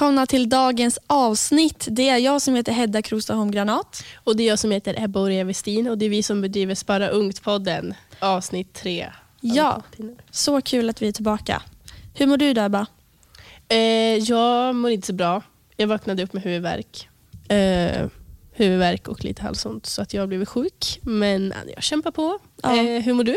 Välkomna till dagens avsnitt. Det är jag som heter Hedda Krostaholm Granat. Och det är jag som heter Ebba Oria Westin och det är vi som bedriver Spara Ungt-podden, avsnitt tre. Ja, så kul att vi är tillbaka. Hur mår du idag Ebba? Eh, jag mår inte så bra. Jag vaknade upp med huvudvärk. Eh, huvudvärk och lite halsont så att jag blivit sjuk. Men jag kämpar på. Ja. Eh, hur mår du?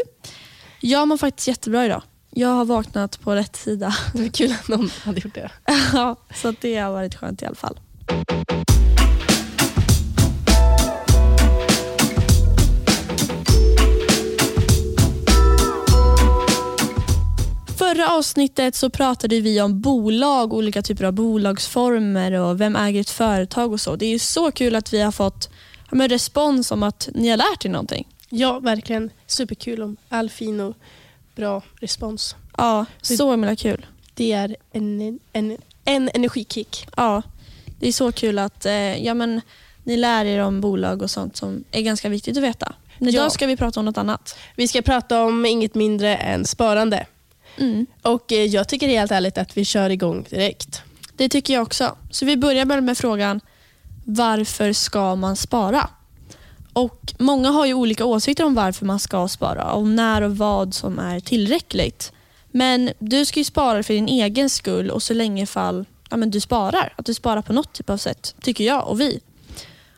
Jag mår faktiskt jättebra idag. Jag har vaknat på rätt sida. Det var kul att någon hade gjort det. Ja, så det har varit skönt i alla fall. Förra avsnittet så pratade vi om bolag, olika typer av bolagsformer och vem äger ett företag och så. Det är så kul att vi har fått men respons om att ni har lärt er någonting. Ja, verkligen. Superkul om all fin och bra respons. Ja, så himla kul. Det är en, en, en energikick. Ja, det är så kul att eh, ja, men, ni lär er om bolag och sånt som är ganska viktigt att veta. Men idag Ja. ska vi prata om något annat. Vi ska prata om inget mindre än sparande. Mm. Och eh, Jag tycker helt ärligt att vi kör igång direkt. Det tycker jag också. Så vi börjar med, med frågan varför ska man spara? Och Många har ju olika åsikter om varför man ska spara och när och vad som är tillräckligt. Men du ska ju spara för din egen skull och så länge fall ja, men du sparar. Att du sparar på något typ av sätt, tycker jag och vi.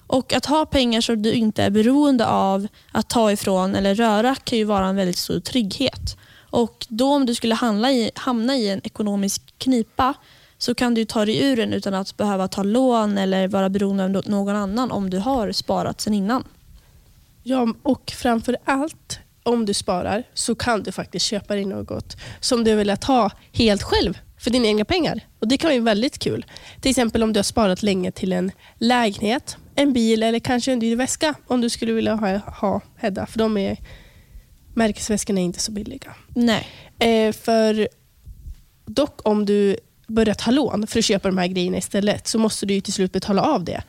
Och Att ha pengar som du inte är beroende av att ta ifrån eller röra kan ju vara en väldigt stor trygghet. Och Då om du skulle hamna i, hamna i en ekonomisk knipa så kan du ta dig ur den utan att behöva ta lån eller vara beroende av någon annan om du har sparat sen innan. Ja, och framför allt om du sparar så kan du faktiskt köpa dig något som du vill ha helt själv för dina egna pengar. Och Det kan vara väldigt kul. Till exempel om du har sparat länge till en lägenhet, en bil eller kanske en dyr väska om du skulle vilja ha, ha Hedda. För de är, märkesväskorna är inte så billiga. Nej. Eh, för Dock om du börjar ta lån för att köpa de här grejerna istället så måste du till slut betala av det.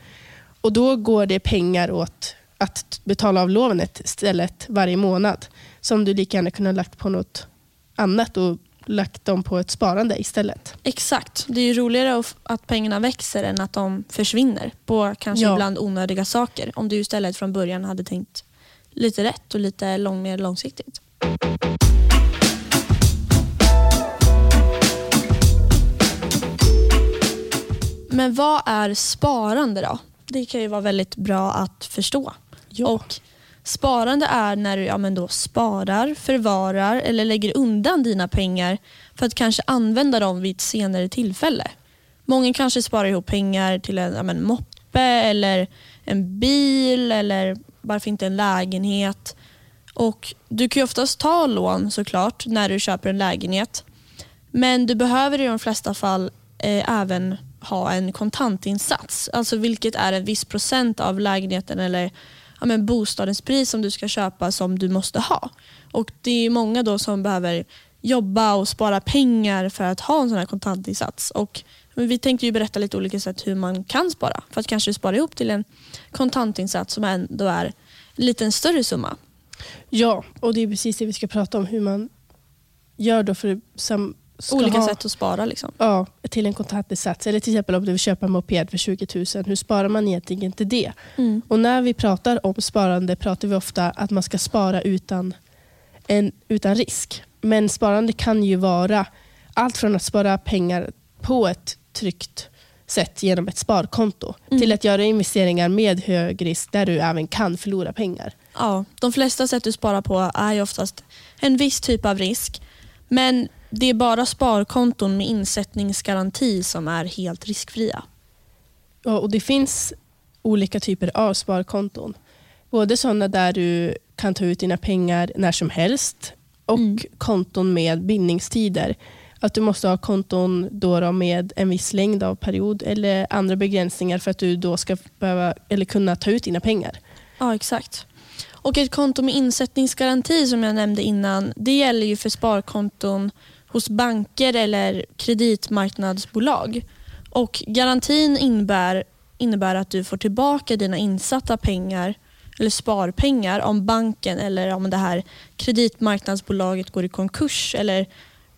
Och Då går det pengar åt att betala av lånet istället varje månad. Som du lika gärna kunde ha lagt på något annat och lagt dem på ett sparande istället. Exakt. Det är roligare att- att pengarna växer än att de försvinner på kanske Ja. ibland onödiga saker. Om du istället från början hade tänkt lite rätt och lite lång, mer långsiktigt. Men vad är sparande då? Det kan ju vara väldigt bra att förstå. Ja. Och Sparande är när du ja, men då sparar, förvarar eller lägger undan dina pengar för att kanske använda dem vid ett senare tillfälle. Många kanske sparar ihop pengar till en ja, men, moppe eller en bil eller varför inte en lägenhet. Och Du kan ju oftast ta lån såklart när du köper en lägenhet. Men du behöver i de flesta fall eh, även ha en kontantinsats. Alltså vilket är en viss procent av lägenheten eller ja, men bostadens pris som du ska köpa som du måste ha. Och Det är många då som behöver jobba och spara pengar för att ha en sån här kontantinsats. Och vi tänkte ju berätta lite olika sätt hur man kan spara för att kanske spara ihop till en kontantinsats som ändå är en lite större summa. Ja, och det är precis det vi ska prata om. Hur man gör då för att Olika ha, sätt att spara. Liksom. Ja, till en kontantinsats. Eller till exempel om du vill köpa en moped för 20 000. Hur sparar man egentligen till det? Mm. Och när vi pratar om sparande pratar vi ofta att man ska spara utan, en, utan risk. Men sparande kan ju vara allt från att spara pengar på ett tryggt sätt genom ett sparkonto Mm. till att göra investeringar med hög risk där du även kan förlora pengar. Ja, de flesta sätt du sparar på är ju oftast en viss typ av risk. Men det är bara sparkonton med insättningsgaranti som är helt riskfria. Ja, och Det finns olika typer av sparkonton. Både sådana där du kan ta ut dina pengar när som helst och Mm. konton med bindningstider. Att du måste ha konton då med en viss längd av period eller andra begränsningar för att du då ska behöva, eller kunna ta ut dina pengar. Ja, exakt. Och Ett konto med insättningsgaranti som jag nämnde innan, det gäller ju för sparkonton hos banker eller kreditmarknadsbolag. Och Garantin innebär, innebär att du får tillbaka dina insatta pengar eller sparpengar om banken eller om det här kreditmarknadsbolaget går i konkurs eller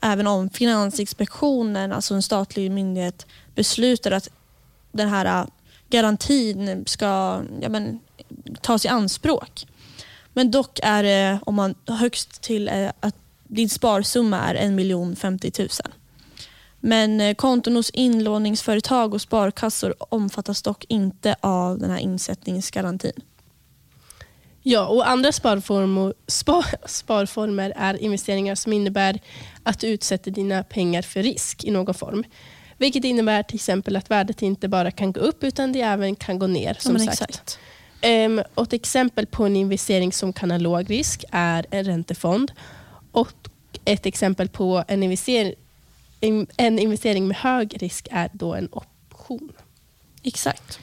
även om Finansinspektionen, alltså en statlig myndighet, beslutar att den här äh, garantin ska ja, men, tas i anspråk. Men dock är det om man högst till äh, att din sparsumma är 1 50 000. Men eh, konton hos inlåningsföretag och sparkassor omfattas dock inte av den här insättningsgarantin. Ja, och andra sparformer, spar, sparformer är investeringar som innebär att du utsätter dina pengar för risk i någon form. Vilket innebär till exempel att värdet inte bara kan gå upp utan det även kan gå ner. som Ja, sagt. exakt. Um, och ett exempel på en investering som kan ha låg risk är en räntefond. Och ett exempel på en investering, en, investering med hög risk är då en option. Exakt.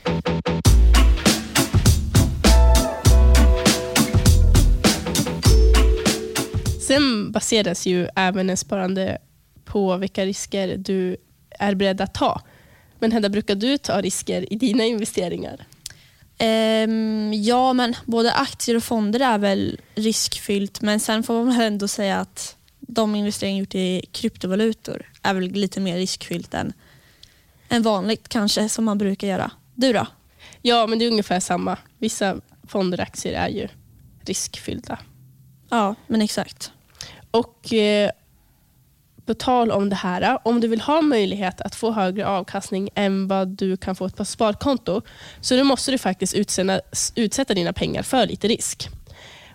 Sen baseras ju även en sparande på vilka risker du är beredd att ta. Men Hedda, brukar du ta risker i dina investeringar? Ehm, ja, men både aktier och fonder är väl riskfyllt men sen får man ändå säga att de investeringar gjort i kryptovalutor är väl lite mer riskfyllt än, än vanligt kanske som man brukar göra. Du då? Ja, men det är ungefär samma. Vissa fonder och aktier är ju riskfyllda. Ja, men exakt. Och eh, på tal om det här, om du vill ha möjlighet att få högre avkastning än vad du kan få på ett sparkonto, så då måste du faktiskt utsätta, utsätta dina pengar för lite risk.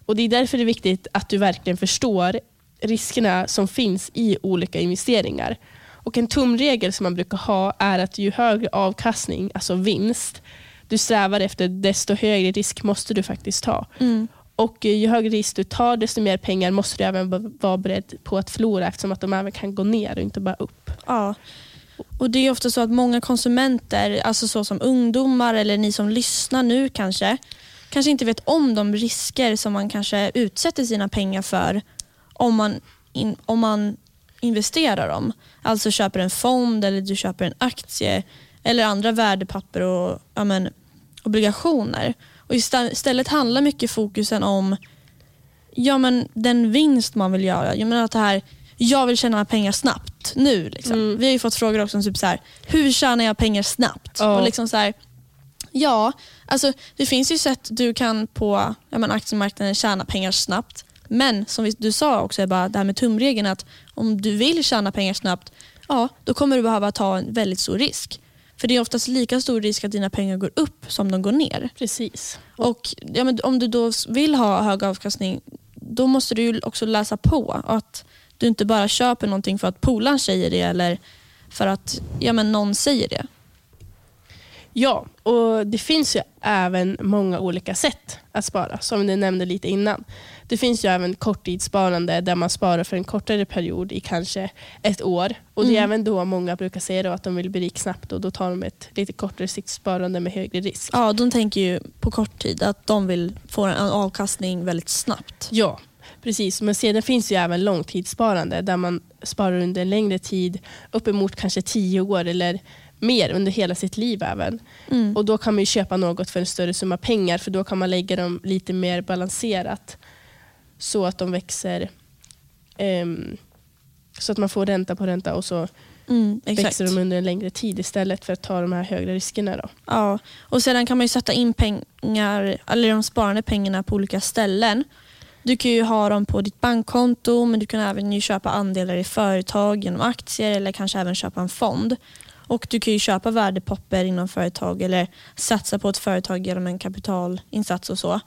Och Det är därför det är viktigt att du verkligen förstår riskerna som finns i olika investeringar. Och En tumregel som man brukar ha är att ju högre avkastning, alltså vinst, du strävar efter, desto högre risk måste du faktiskt ta. Mm. Och ju högre risk du tar, desto mer pengar måste du även vara beredd på att förlora eftersom att de även kan gå ner och inte bara upp. Ja. Och Det är ofta så att många konsumenter, alltså så som ungdomar eller ni som lyssnar nu kanske, kanske inte vet om de risker som man kanske utsätter sina pengar för om man, in, om man investerar dem. Alltså köper en fond eller du köper en aktie eller andra värdepapper och ja, men, obligationer. Och Istället handlar mycket fokusen om ja, men den vinst man vill göra. Jag menar att det här, jag vill tjäna pengar snabbt nu. Liksom. Mm. Vi har ju fått frågor också om typ så här, hur tjänar jag pengar snabbt? Ja. Och liksom så här, ja, alltså, det finns ju sätt du kan på ja, men aktiemarknaden tjäna pengar snabbt. Men som du sa också, bara det här med tumregeln att om du vill tjäna pengar snabbt, ja, då kommer du behöva ta en väldigt stor risk. För det är oftast lika stor risk att dina pengar går upp som de går ner. Precis. Och ja, men om du då vill ha hög avkastning, då måste du ju också läsa på. Att du inte bara köper någonting för att polaren säger det eller för att ja, men någon säger det. Ja, och det finns ju även många olika sätt att spara, som du nämnde lite innan. Det finns ju även korttidssparande där man sparar för en kortare period i kanske ett år. Och Det är Mm. även då många brukar säga då att de vill bli rik snabbt och då tar de ett lite kortare siktsparande med högre risk. Ja, de tänker ju på kort tid att de vill få en avkastning väldigt snabbt. Ja, precis. Men sedan finns ju även långtidssparande där man sparar under en längre tid, uppemot kanske tio år eller mer under hela sitt liv även. Mm. Och Då kan man ju köpa något för en större summa pengar för då kan man lägga dem lite mer balanserat så att de växer ehm, så att man får ränta på ränta och så Mm, växer de under en längre tid istället för att ta de här högre riskerna. Då. Ja, och sedan kan man ju sätta in pengar, eller de sparande pengarna på olika ställen. Du kan ju ha dem på ditt bankkonto men du kan även ju köpa andelar i företag genom aktier eller kanske även köpa en fond. Och Du kan ju köpa värdepapper inom företag eller satsa på ett företag genom en kapitalinsats och så.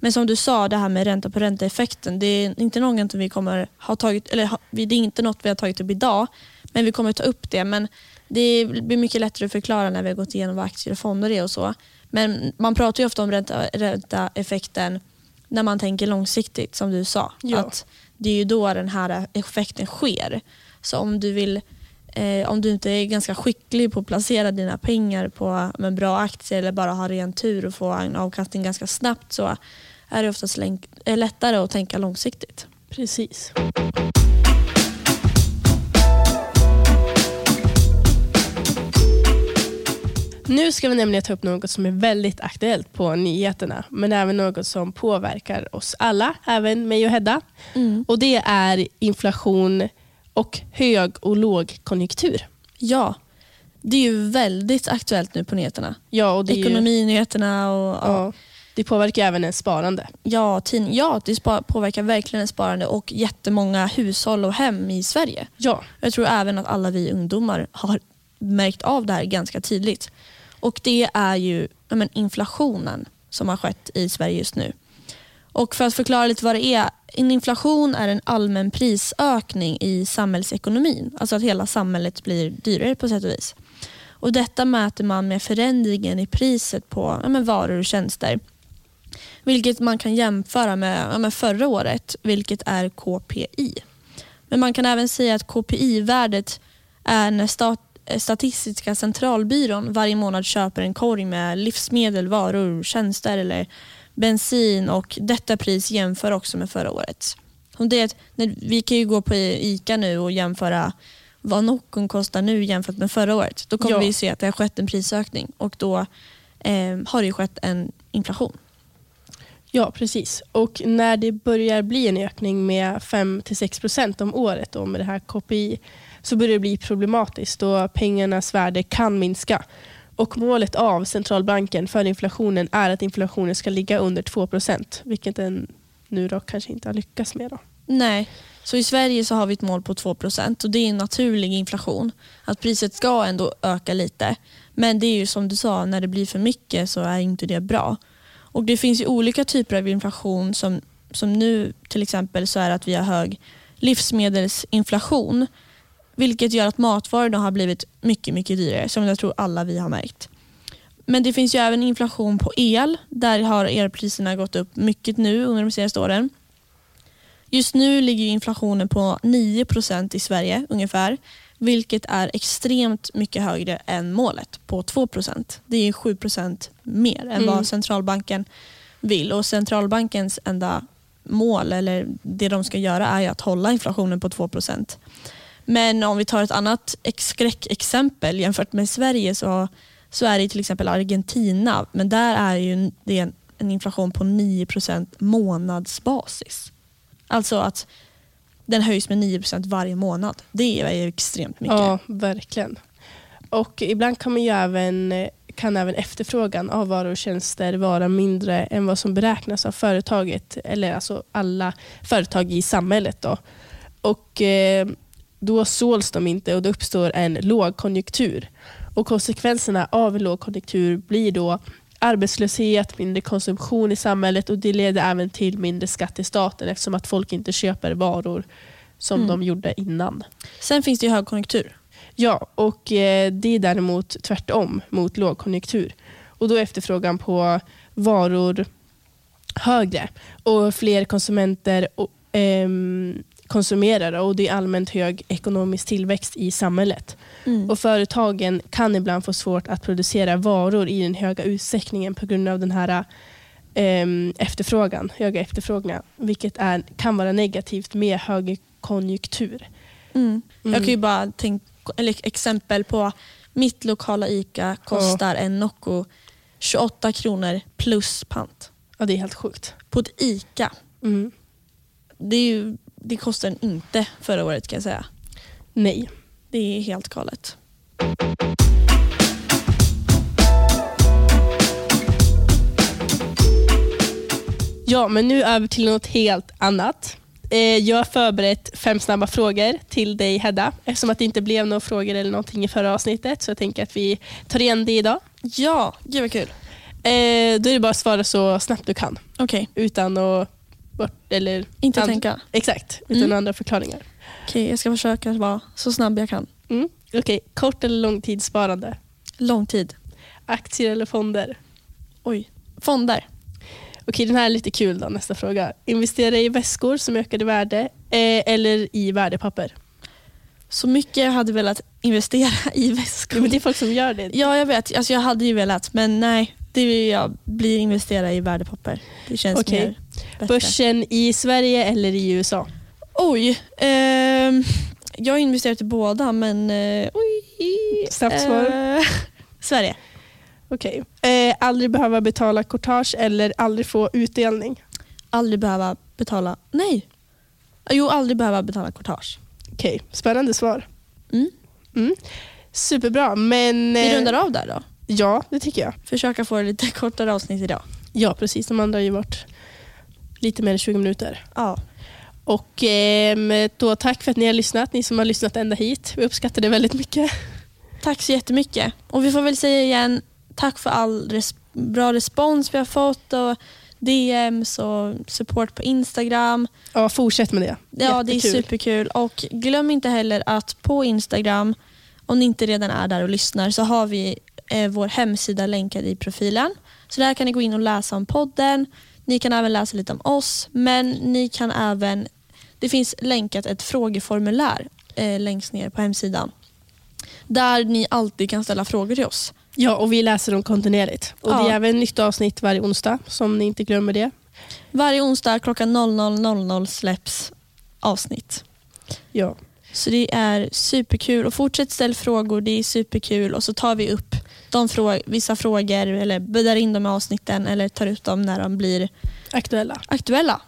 Men som du sa, det här med ränta på ränta-effekten, det är inte något vi kommer ha tagit, eller det är inte något vi har tagit upp idag, men vi kommer ta upp det. Men det blir mycket lättare att förklara när vi har gått igenom vad aktier och fonder är och så. Men man pratar ju ofta om ränta, ränta-effekten när man tänker långsiktigt, som du sa. Ja. Att det är ju då den här effekten sker. Så om du vill Eh, om du inte är ganska skicklig på att placera dina pengar på med bra aktier eller bara har ren tur och få en avkastning ganska snabbt så är det oftast eh, lättare att tänka långsiktigt. Precis. Nu ska vi nämligen ta upp något som är väldigt aktuellt på nyheterna, men även något som påverkar oss alla, även mig och Hedda. Och Det är inflation och hög och lågkonjunktur. Ja, det är ju väldigt aktuellt nu på nyheterna. Ja, och det, Ekonominyheterna och ja, ja, det påverkar även ens sparande. ja, tidning, ja det påverkar verkligen en sparande och jättemånga hushåll och hem i Sverige. Ja, Jag tror även att alla vi ungdomar har märkt av det här ganska tydligt. Och det är ju ja, men, inflationen som har skett i Sverige just nu. Och för att förklara lite vad det är. En inflation är en allmän prisökning i samhällsekonomin. Alltså att hela samhället blir dyrare på sätt och vis. Och Detta mäter man med förändringen i priset på ja, men, varor och tjänster. Vilket man kan jämföra med, ja, med förra året, vilket är KPI. Men man kan även säga att KPI-värdet är när stat, Statistiska centralbyrån varje månad köper en korg med livsmedel, varor, tjänster eller bensin och detta pris jämför också med förra årets. Och det när, vi kan ju gå på ICA nu och jämföra vad Noccon kostar nu jämfört med förra året. Då kommer Ja. vi se att det har skett en prisökning och då eh, har det skett en inflation. ja, precis. Och när det börjar bli en ökning med 5-6% om året då med det här KPI så börjar det bli problematiskt då pengarnas värde kan minska. Och målet av centralbanken för inflationen är att inflationen ska ligga under 2%, vilket den nu då kanske inte har lyckats med. Då. Nej, så i Sverige så har vi ett mål på 2% och det är en naturlig inflation. Att priset ska ändå öka lite. Men det är ju som du sa, när det blir för mycket så är inte det bra. Och Det finns ju olika typer av inflation som, som nu till exempel så är att vi har hög livsmedelsinflation. Vilket gör att matvarorna har blivit mycket, mycket dyrare som jag tror alla vi har märkt. Men det finns ju även inflation på el. Där har elpriserna gått upp mycket nu under de senaste åren. Just nu ligger inflationen på 9% i Sverige ungefär. Vilket är extremt mycket högre än målet på 2% Det är 7% mer än Mm. vad centralbanken vill. Och Centralbankens enda mål, eller det de ska göra, är att hålla inflationen på 2 men om vi tar ett annat skräckexempel jämfört med Sverige så, så är det till exempel Argentina. Men där är ju det en, en inflation på 9% månadsbasis. Alltså att den höjs med 9% varje månad. Det är ju extremt mycket. Ja, verkligen. Och ibland kan, man ju även, kan även efterfrågan av varor och tjänster vara mindre än vad som beräknas av företaget, eller alltså alla företag i samhället. Då. Och eh, då såls de inte och det uppstår en lågkonjunktur. Och Konsekvenserna av en lågkonjunktur blir då arbetslöshet, mindre konsumtion i samhället och det leder även till mindre skatt till staten eftersom att folk inte köper varor som Mm. de gjorde innan. Sen finns det ju högkonjunktur. Ja, och eh, det är däremot tvärtom mot lågkonjunktur. Och då är efterfrågan på varor högre och fler konsumenter och, ehm, konsumerar och det är allmänt hög ekonomisk tillväxt i samhället. Mm. Och Företagen kan ibland få svårt att producera varor i den höga utsträckningen på grund av den här ehm, efterfrågan, höga efterfrågan, vilket är, kan vara negativt med högkonjunktur. Mm. Mm. Jag kan ju bara tänka, eller exempel på mitt lokala ICA kostar en Nocco 28 kronor plus pant. Ja, det är helt sjukt. På ett ICA. Mm. Det, är ju, det kostar den inte förra året kan jag säga. Nej. Det är helt galet. Ja, men nu över till något helt annat. Eh, Jag har förberett fem snabba frågor till dig Hedda. Eftersom att det inte blev några frågor eller någonting i förra avsnittet så jag tänker att vi tar igen det idag. Ja, gud vad kul. Eh, Då är det bara att svara så snabbt du kan. Okej, Utan att... bort- Eller, inte And- tänka. Exakt, utan Mm. andra förklaringar. Okej, jag ska försöka vara så snabb jag kan. Mm. Okej, kort eller långtidssparande? Lång tid. Aktier eller fonder? Oj. Fonder. Okej, den här är lite kul då, nästa fråga. Investera i väskor som ökar i värde eh, eller i värdepapper? Så mycket jag hade velat investera i Ja, väskor. men det är folk som gör det. Ja, jag vet. Alltså, jag hade ju velat, men nej. Det vill jag blir investera i värdepapper. Det känns Okej. mer bättre. Börsen i Sverige eller i USA? Oj. ehm, jag har investerat i båda, men eh, oj. Snabbt svar. Eh, Sverige. Okej. Eh, aldrig behöva betala courtage eller aldrig få utdelning? Aldrig behöva betala... Nej. Jo, aldrig behöva betala courtage. Okej, spännande svar. Mm. Mm. Superbra, men... Vi eh, rundar av där då. Ja, det tycker jag. Försöka få det lite kortare avsnitt idag. Ja, precis. De andra har ju varit lite mer än 20 minuter. Ja. Och ehm, då tack för att ni har lyssnat, ni som har lyssnat ända hit. Vi uppskattar det väldigt mycket. Tack så jättemycket. Och vi får väl säga igen, tack för all res bra respons vi har fått och DMs och support på Instagram. Ja, fortsätt med det. Ja, det är superkul. Och glöm inte heller att på Instagram, om ni inte redan är där och lyssnar, så har vi eh, vår hemsida länkad i profilen. Så där kan ni gå in och läsa om podden. Ni kan även läsa lite om oss, men ni kan även... Det finns länkat ett frågeformulär eh, längst ner på hemsidan. Där ni alltid kan ställa frågor till oss. Ja, och vi läser dem kontinuerligt. Och Ja. Det är även nytt avsnitt varje onsdag, som ni inte glömmer det. Varje onsdag klockan 00.00 släpps avsnitt. Ja. Så det är superkul och fortsätt ställa frågor, det är superkul och så tar vi upp de frå- vissa frågor eller bäddar in dem i avsnitten eller tar ut dem när de blir Aktuella. aktuella.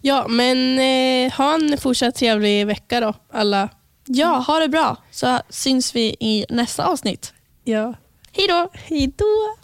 Ja, men eh, ha en fortsatt trevlig vecka då, alla. Ja, ha det bra så syns vi i nästa avsnitt. Ja. Hej då! Hej då!